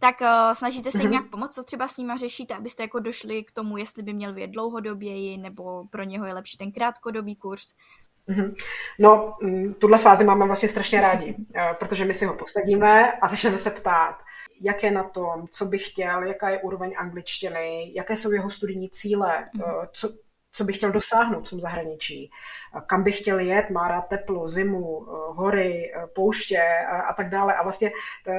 tak uh, snažíte se jim uh-huh. nějak pomoct, co třeba s nima řešíte, abyste jako došli k tomu, jestli by měl vyjet dlouhodoběji, nebo pro něho je lepší ten krátkodobý kurz. Mm-hmm. No, mm, tuhle fázi máme vlastně strašně rádi, eh, protože my si ho posadíme a začneme se ptát, jak je na tom, co by chtěl, jaká je úroveň angličtiny, jaké jsou jeho studijní cíle, mm-hmm. co, co by chtěl dosáhnout v tom zahraničí, kam by chtěl jet, má rád teplo, zimu, eh, hory, eh, pouště a tak dále. A vlastně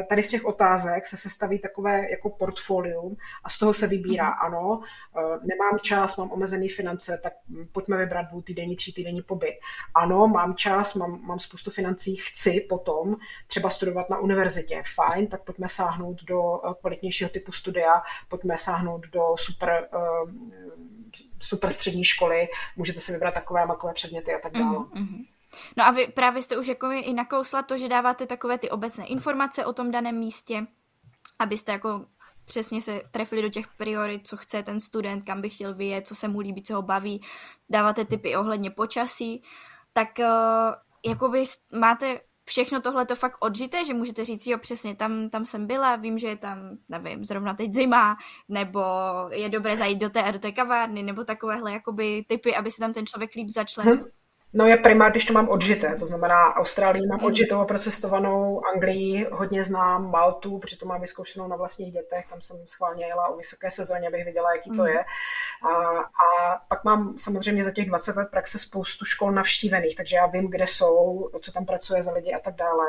tady z těch otázek se sestaví takové jako portfolium a z toho se vybírá, mhm. ano, eh, nemám čas, mám omezený finance, tak pojďme vybrat dvou týdenní, tří týdenní pobyt. Ano, mám čas, mám, mám spoustu financí, chci potom třeba studovat na univerzitě, fajn, tak pojďme sáhnout do kvalitnějšího typu studia, pojďme sáhnout do super super střední školy, můžete si vybrat takové a makové předměty a tak dále. Mm-hmm. No a vy právě jste už jako i nakousla to, že dáváte takové ty obecné informace o tom daném místě, abyste jako přesně se trefili do těch priorit, co chce ten student, kam by chtěl vyjet, co se mu líbí, co ho baví. Dáváte typy ohledně počasí. Tak uh, jakoby máte všechno tohle to fakt odžité, že můžete říct, jo, přesně, tam, tam jsem byla, vím, že je tam, nevím, zrovna teď zima, nebo je dobré zajít do té a do té kavárny, nebo takovéhle jakoby typy, aby se tam ten člověk líp začlenil. Hmm. No je primár, když to mám odžité, to znamená Austrálii mám mm. odžitou a procestovanou, Anglii hodně znám, Maltu, protože to mám vyzkoušenou na vlastních dětech, tam jsem schválně jela o vysoké sezóně, abych viděla, jaký to mm. je. A, a pak mám samozřejmě za těch 20 let praxe spoustu škol navštívených, takže já vím, kde jsou, co tam pracuje za lidi a tak dále.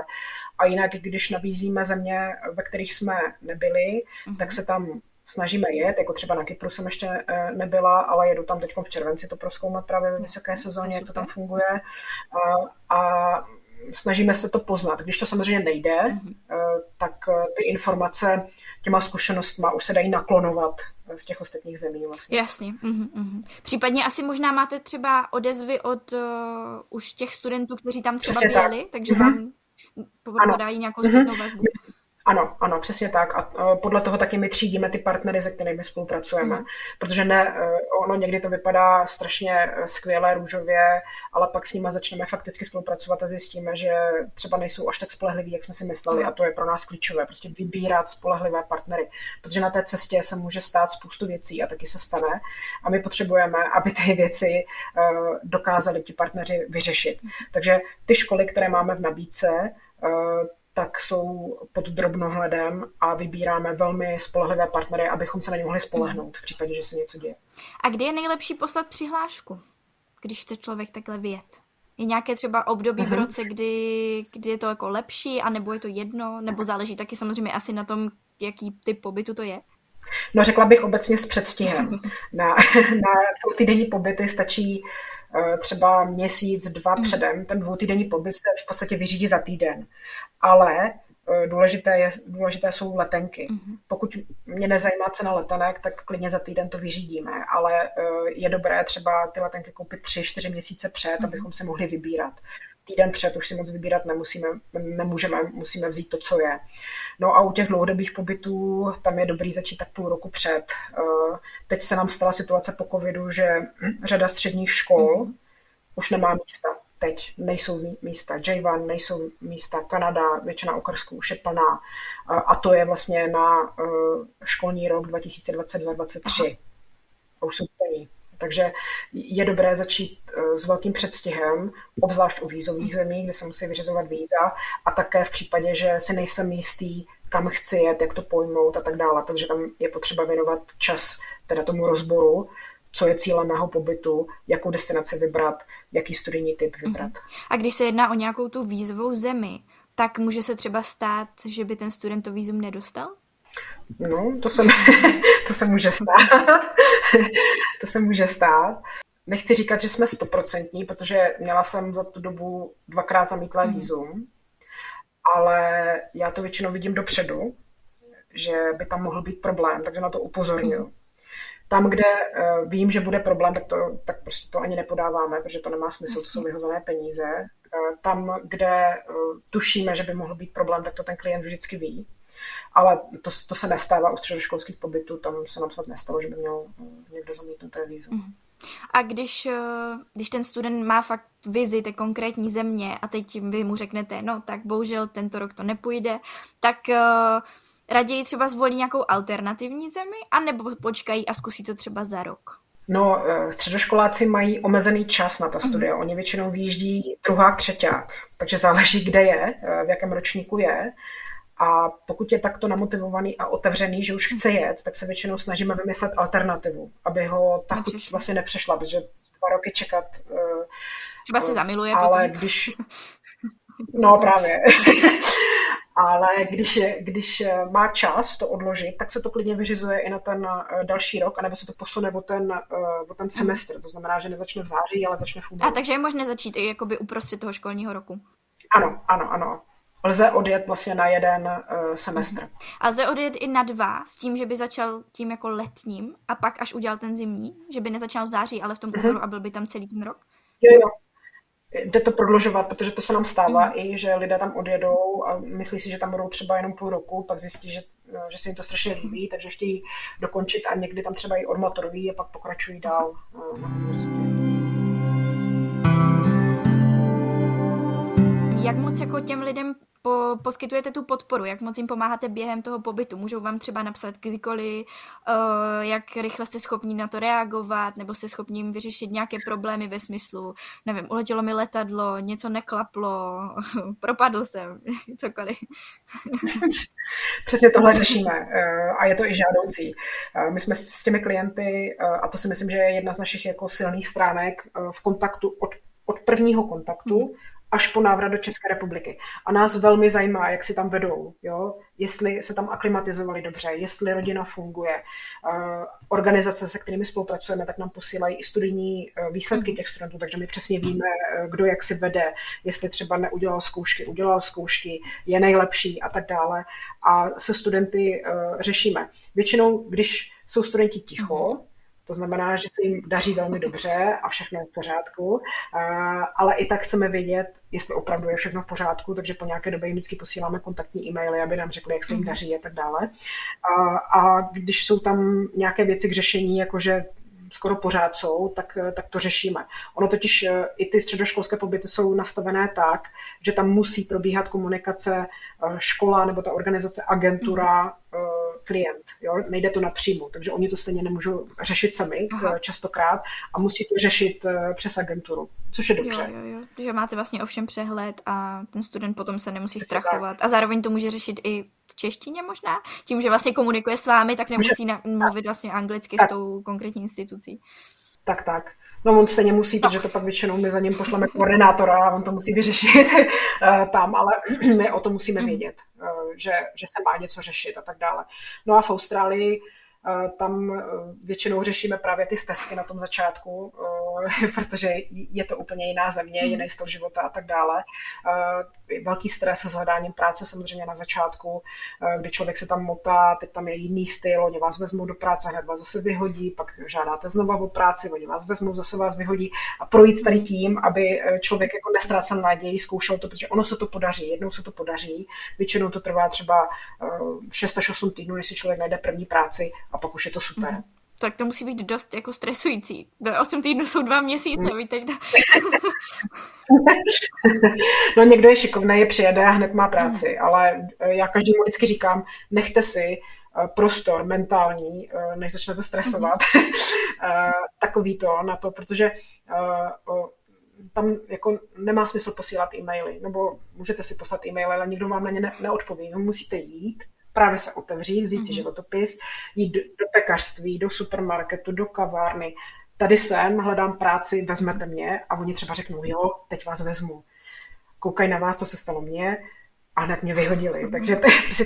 A jinak, když nabízíme země, ve kterých jsme nebyli, tak se tam snažíme jet, jako třeba na Kypru jsem ještě eh, nebyla, ale jedu tam teď v červenci to proskoumat právě ve vysoké sezóně, jak to tam funguje. A, a snažíme se to poznat. Když to samozřejmě nejde, mm-hmm. tak eh, ty informace těma zkušenostma už se dají naklonovat z těch ostatních zemí. Vlastně. Jasně. Mm-hmm. Případně asi možná máte třeba odezvy od uh, už těch studentů, kteří tam třeba Přesně byli, tak. takže mm-hmm. vám podají nějakou mhm. zpětnou vazbu. Ano, ano, přesně tak. A podle toho taky my třídíme ty partnery, se kterými spolupracujeme. Mm. Protože ne, e, ono někdy to vypadá strašně e, skvěle, růžově, ale pak s nimi začneme fakticky spolupracovat a zjistíme, že třeba nejsou až tak spolehliví, jak jsme si mysleli. Mm. A to je pro nás klíčové. Prostě vybírat spolehlivé partnery. Protože na té cestě se může stát spoustu věcí a taky se stane. A my potřebujeme, aby ty věci dokázali ti partneři vyřešit. Mm. Takže ty školy, které máme v nabídce, tak jsou pod drobnohledem a vybíráme velmi spolehlivé partnery, abychom se na ně mohli spolehnout v případě, že se něco děje. A kdy je nejlepší poslat přihlášku, když chce člověk takhle vyjet? Je nějaké třeba období v mhm. roce, kdy, kdy je to jako lepší, anebo je to jedno, nebo záleží taky samozřejmě asi na tom, jaký typ pobytu to je? No řekla bych obecně s předstihem. Na, na týdenní pobyty stačí třeba měsíc, dva mm. předem. Ten dvoutýdenní pobyt se v podstatě vyřídí za týden. Ale eh, důležité, je, důležité jsou letenky. Mm-hmm. Pokud mě nezajímá cena letenek, tak klidně za týden to vyřídíme, ale eh, je dobré třeba ty letenky koupit tři, čtyři měsíce před, mm-hmm. abychom se mohli vybírat. Týden před už si moc vybírat nemusíme, nemůžeme, musíme vzít to, co je. No a u těch dlouhodobých pobytů tam je dobrý začít tak půl roku před. Eh, teď se nám stala situace po covidu, že řada středních škol mm. už nemá místa. Teď nejsou místa. J1 nejsou místa. Kanada, většina okrsků už je plná. A to je vlastně na eh, školní rok 2022-2023. A už jsou plní. Takže je dobré začít eh, s velkým předstihem, obzvlášť u vízových zemí, kde se musí vyřizovat víza a také v případě, že si nejsem jistý, kam chci jet, jak to pojmout a tak dále, protože tam je potřeba věnovat čas teda tomu rozboru, co je cílem mého pobytu, jakou destinaci vybrat, jaký studijní typ vybrat. A když se jedná o nějakou tu vízovou zemi, tak může se třeba stát, že by ten student to vízum nedostal? No, to se, to se může stát. to se může stát. Nechci říkat, že jsme stoprocentní, protože měla jsem za tu dobu dvakrát zamítlé mm. vízum, ale já to většinou vidím dopředu, že by tam mohl být problém, takže na to upozorňuji. Mm. Tam, kde uh, vím, že bude problém, tak, to, tak prostě to ani nepodáváme, protože to nemá smysl, to jsou vyhozené peníze. Uh, tam, kde uh, tušíme, že by mohl být problém, tak to ten klient vždycky ví ale to, to se nestává u středoškolských pobytů, tam se nám snad nestalo, že by měl někdo zamítnuté vízum. Mm. A když, eh, když ten student má fakt vizi té konkrétní země a teď vy mu řeknete, no tak bohužel tento rok to nepůjde, tak uh, raději třeba zvolí nějakou alternativní zemi, anebo počkají a zkusí to třeba za rok? No, středoškoláci mají omezený čas na ta mhm. studia. Mm. Oni většinou vyjíždí druhák, třeťák, takže záleží, kde je, v jakém ročníku je. A pokud je takto namotivovaný a otevřený, že už chce jet, tak se většinou snažíme vymyslet alternativu, aby ho ta chuť vlastně nepřešla, protože dva roky čekat. Uh, Třeba se zamiluje ale potom. když... No právě. ale když, je, když má čas to odložit, tak se to klidně vyřizuje i na ten eh, další rok, anebo se to posune o ten, o ten semestr. To znamená, že nezačne v září, ale začne v únoru. A takže je možné začít i jakoby uprostřed toho školního roku. Ano, ano, ano lze odjet vlastně na jeden uh, semestr. Mhm. A lze odjet i na dva s tím, že by začal tím jako letním a pak až udělal ten zimní, že by nezačal v září, ale v tom únoru uh-huh. a byl by tam celý ten rok? Jo, jo. Jde to prodlužovat, protože to se nám stává uh-huh. i, že lidé tam odjedou a myslí si, že tam budou třeba jenom půl roku, pak zjistí, že, eh, že se jim to strašně líbí, takže chtějí dokončit a někdy tam třeba i odmaturují a pak pokračují dál uh, na univerzitě. jak moc jako těm lidem po, poskytujete tu podporu, jak moc jim pomáháte během toho pobytu. Můžou vám třeba napsat kdykoliv, uh, jak rychle jste schopni na to reagovat, nebo jste schopni jim vyřešit nějaké problémy ve smyslu, nevím, uletělo mi letadlo, něco neklaplo, propadl jsem, cokoliv. Přesně tohle řešíme uh, a je to i žádoucí. Uh, my jsme s těmi klienty, a to si myslím, že je jedna z našich jako silných stránek, v kontaktu od, od prvního kontaktu, mm až po návrat do České republiky. A nás velmi zajímá, jak si tam vedou, jo? jestli se tam aklimatizovali dobře, jestli rodina funguje. Uh, organizace, se kterými spolupracujeme, tak nám posílají i studijní uh, výsledky mhm. těch studentů, takže my přesně víme, uh, kdo jak si vede, jestli třeba neudělal zkoušky, udělal zkoušky, je nejlepší a tak dále. A se studenty řešíme. Většinou, když jsou studenti ticho, mhm. To znamená, že se jim daří velmi dobře a všechno je v pořádku, ale i tak chceme vědět, jestli opravdu je všechno v pořádku, takže po nějaké době jim vždycky posíláme kontaktní e-maily, aby nám řekli, jak se jim mhm. daří a tak dále. A, a když jsou tam nějaké věci k řešení, jakože skoro pořád jsou, tak, tak to řešíme. Ono totiž e, i ty středoškolské pobyty jsou nastavené tak, že tam musí probíhat komunikace e, škola nebo ta organizace agentura mm klient. Jo? Nejde to napřímo, takže oni to stejně nemůžou řešit sami Aha. Eh, častokrát a musí to řešit eh, přes agenturu, což je dobře. Jo, jo, jo. Že máte vlastně ovšem přehled a ten student potom se nemusí strachovat. A zároveň to může řešit i v češtině možná? Tím, že vlastně komunikuje s vámi, tak nemusí na, mluvit vlastně anglicky tak. s tou konkrétní institucí. Tak, tak. No on stejně musí, protože to pak většinou my za ním pošleme koordinátora a on to musí vyřešit eh, tam, ale my o to musíme mhm. vědět, eh, že, že se má něco řešit a tak dále. No a v Austrálii tam e, většinou řešíme právě ty stezky na tom začátku, protože je to úplně jiná země, hmm. jiný styl života a tak dále. Velký stres s hledáním práce samozřejmě na začátku, kdy člověk se tam motá, teď tam je jiný styl, oni vás vezmou do práce, hned vás zase vyhodí, pak žádáte znova o práci, oni vás vezmou, zase vás vyhodí a projít tady tím, aby člověk jako nestrácel naději, zkoušel to, protože ono se to podaří, jednou se to podaří, většinou to trvá třeba 6 až 8 týdnů, než si člověk najde první práci a pak už je to super. Mm. Tak to musí být dost jako stresující. 8 týdnů jsou dva měsíce, mm. víte, No někdo je šikovný, je přijede a hned má práci, mm. ale eh, já každému vždycky říkám, nechte si eh, prostor mentální, eh, než začnete stresovat, mm. takový to na to, protože tam jako nemá smysl posílat e-maily, nebo můžete si poslat e-maily, ale nikdo vám na ně neodpoví. No, musíte jít, právě se otevřít, vzít si mm-hmm. životopis, jít do, do pekařství, do supermarketu, do kavárny. Tady jsem, hledám práci, vezmete mě a oni třeba řeknou, jo, teď vás vezmu. Koukají na vás, to se stalo mně, a hned mě vyhodili. Takže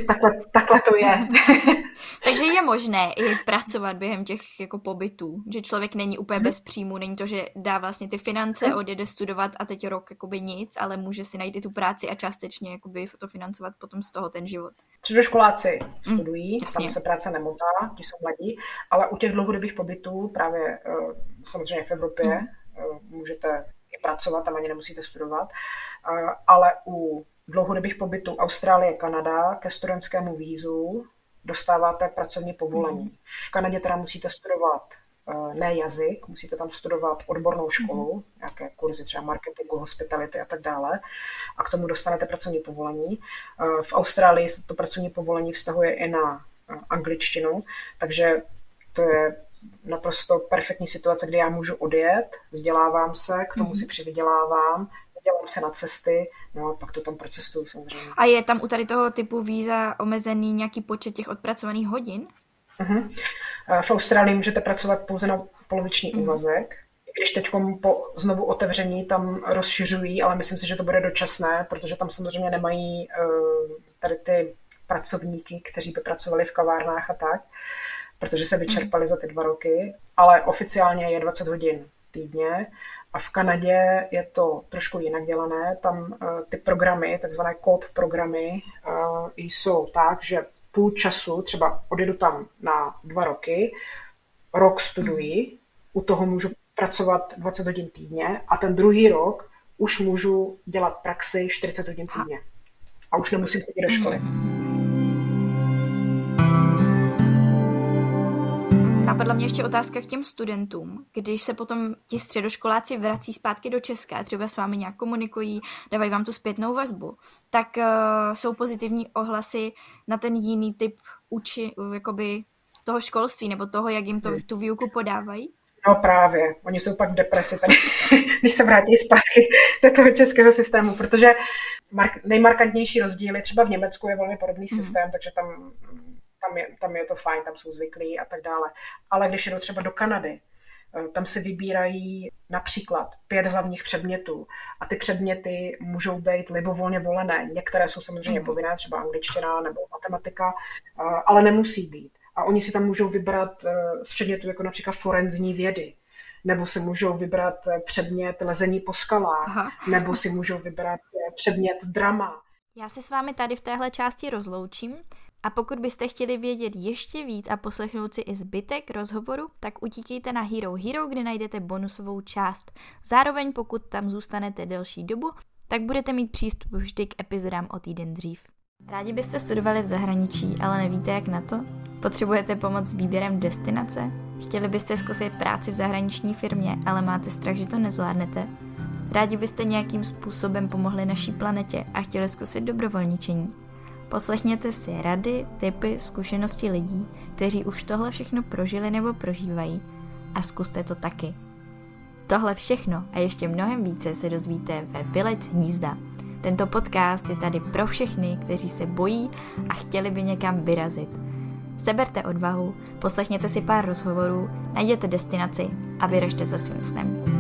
takhle, takhle to je. Takže je možné i pracovat během těch jako pobytů, že člověk není úplně hmm. bez příjmu, není to, že dá vlastně ty finance, hmm. odjede studovat a teď rok jakoby nic, ale může si najít i tu práci a částečně jakoby to financovat potom z toho ten život. Středoškoláci hmm, studují, hmm, tam se práce nemotá, ti jsou mladí, ale u těch dlouhodobých pobytů právě eh, samozřejmě v Evropě. Eh, můžete i pracovat, tam ani nemusíte studovat, eh, ale u dlouhodobých pobytů Austrálie, Kanada ke studentskému vízu dostáváte pracovní povolení. Mhm. V Kanadě teda musíte studovat eh, ne jazyk, musíte tam studovat odbornou školu, mm. nějaké kurzy třeba marketingu, hospitality a tak dále a k tomu dostanete pracovní povolení. Eh, v Austrálii se to pracovní povolení vztahuje i na eh, angličtinu, takže to je naprosto perfektní situace, kdy já můžu odjet, vzdělávám se, k tomu mm. si přivydělávám, dělám se na cesty, no a pak to tam procestuju samozřejmě. A je tam u tady toho typu víza omezený nějaký počet těch odpracovaných hodin? Uh-huh. V Austrálii můžete pracovat pouze na poloviční uh-huh. úvazek, když teď po znovu otevření tam rozšiřují, ale myslím si, že to bude dočasné, protože tam samozřejmě nemají uh, tady ty pracovníky, kteří by pracovali v kavárnách a tak, protože se vyčerpali za ty dva roky, ale oficiálně je 20 hodin týdně a v Kanadě je to trošku jinak dělané. Tam uh, ty programy, takzvané COP programy, uh, jsou tak, že půl času, třeba odjedu tam na dva roky, rok studuji, u toho můžu pracovat 20 hodin týdně a ten druhý rok už můžu dělat praxi 40 hodin týdně. A už nemusím chodit do školy. Napadla mě ještě otázka k těm studentům. Když se potom ti středoškoláci vrací zpátky do Česka, třeba s vámi nějak komunikují, dávají vám tu zpětnou vazbu, tak uh, jsou pozitivní ohlasy na ten jiný typ uči, jakoby toho školství nebo toho, jak jim to, tu výuku podávají? No právě, oni jsou pak v depresi tady, když se vrátí zpátky do toho českého systému, protože mark- nejmarkantnější rozdíly, třeba v Německu je velmi podobný mm. systém, takže tam, tam, je, tam je to fajn, tam jsou zvyklí a tak dále. Ale když jdou třeba do Kanady, eh, tam si vybírají například pět hlavních předmětů a ty předměty můžou být libovolně volené. Některé jsou samozřejmě mm. povinné, třeba angličtina nebo matematika, eh, ale nemusí být. A oni si tam můžou vybrat eh, z předmětu jako například forenzní vědy, nebo si můžou vybrat předmět lezení po skalách, Aha. nebo si můžou vybrat předmět drama. Já se s vámi tady v téhle části rozloučím a pokud byste chtěli vědět ještě víc a poslechnout si i zbytek rozhovoru, tak utíkejte na Hero Hero, kde najdete bonusovou část. Zároveň pokud tam zůstanete delší dobu, tak budete mít přístup vždy k epizodám o týden dřív. Rádi byste studovali v zahraničí, ale nevíte jak na to? Potřebujete pomoc s výběrem destinace? Chtěli byste zkusit práci v zahraniční firmě, ale máte strach, že to nezvládnete? Rádi byste nějakým způsobem pomohli naší planetě a chtěli zkusit dobrovolničení? Poslechněte si rady, typy, zkušenosti lidí, kteří už tohle všechno prožili nebo prožívají a zkuste to taky. Tohle všechno a ještě mnohem více se dozvíte ve Vylec hnízda. Tento podcast je tady pro všechny, kteří se bojí a chtěli by někam vyrazit – Seberte odvahu, poslechněte si pár rozhovorů, najděte destinaci a vyražte za svým snem.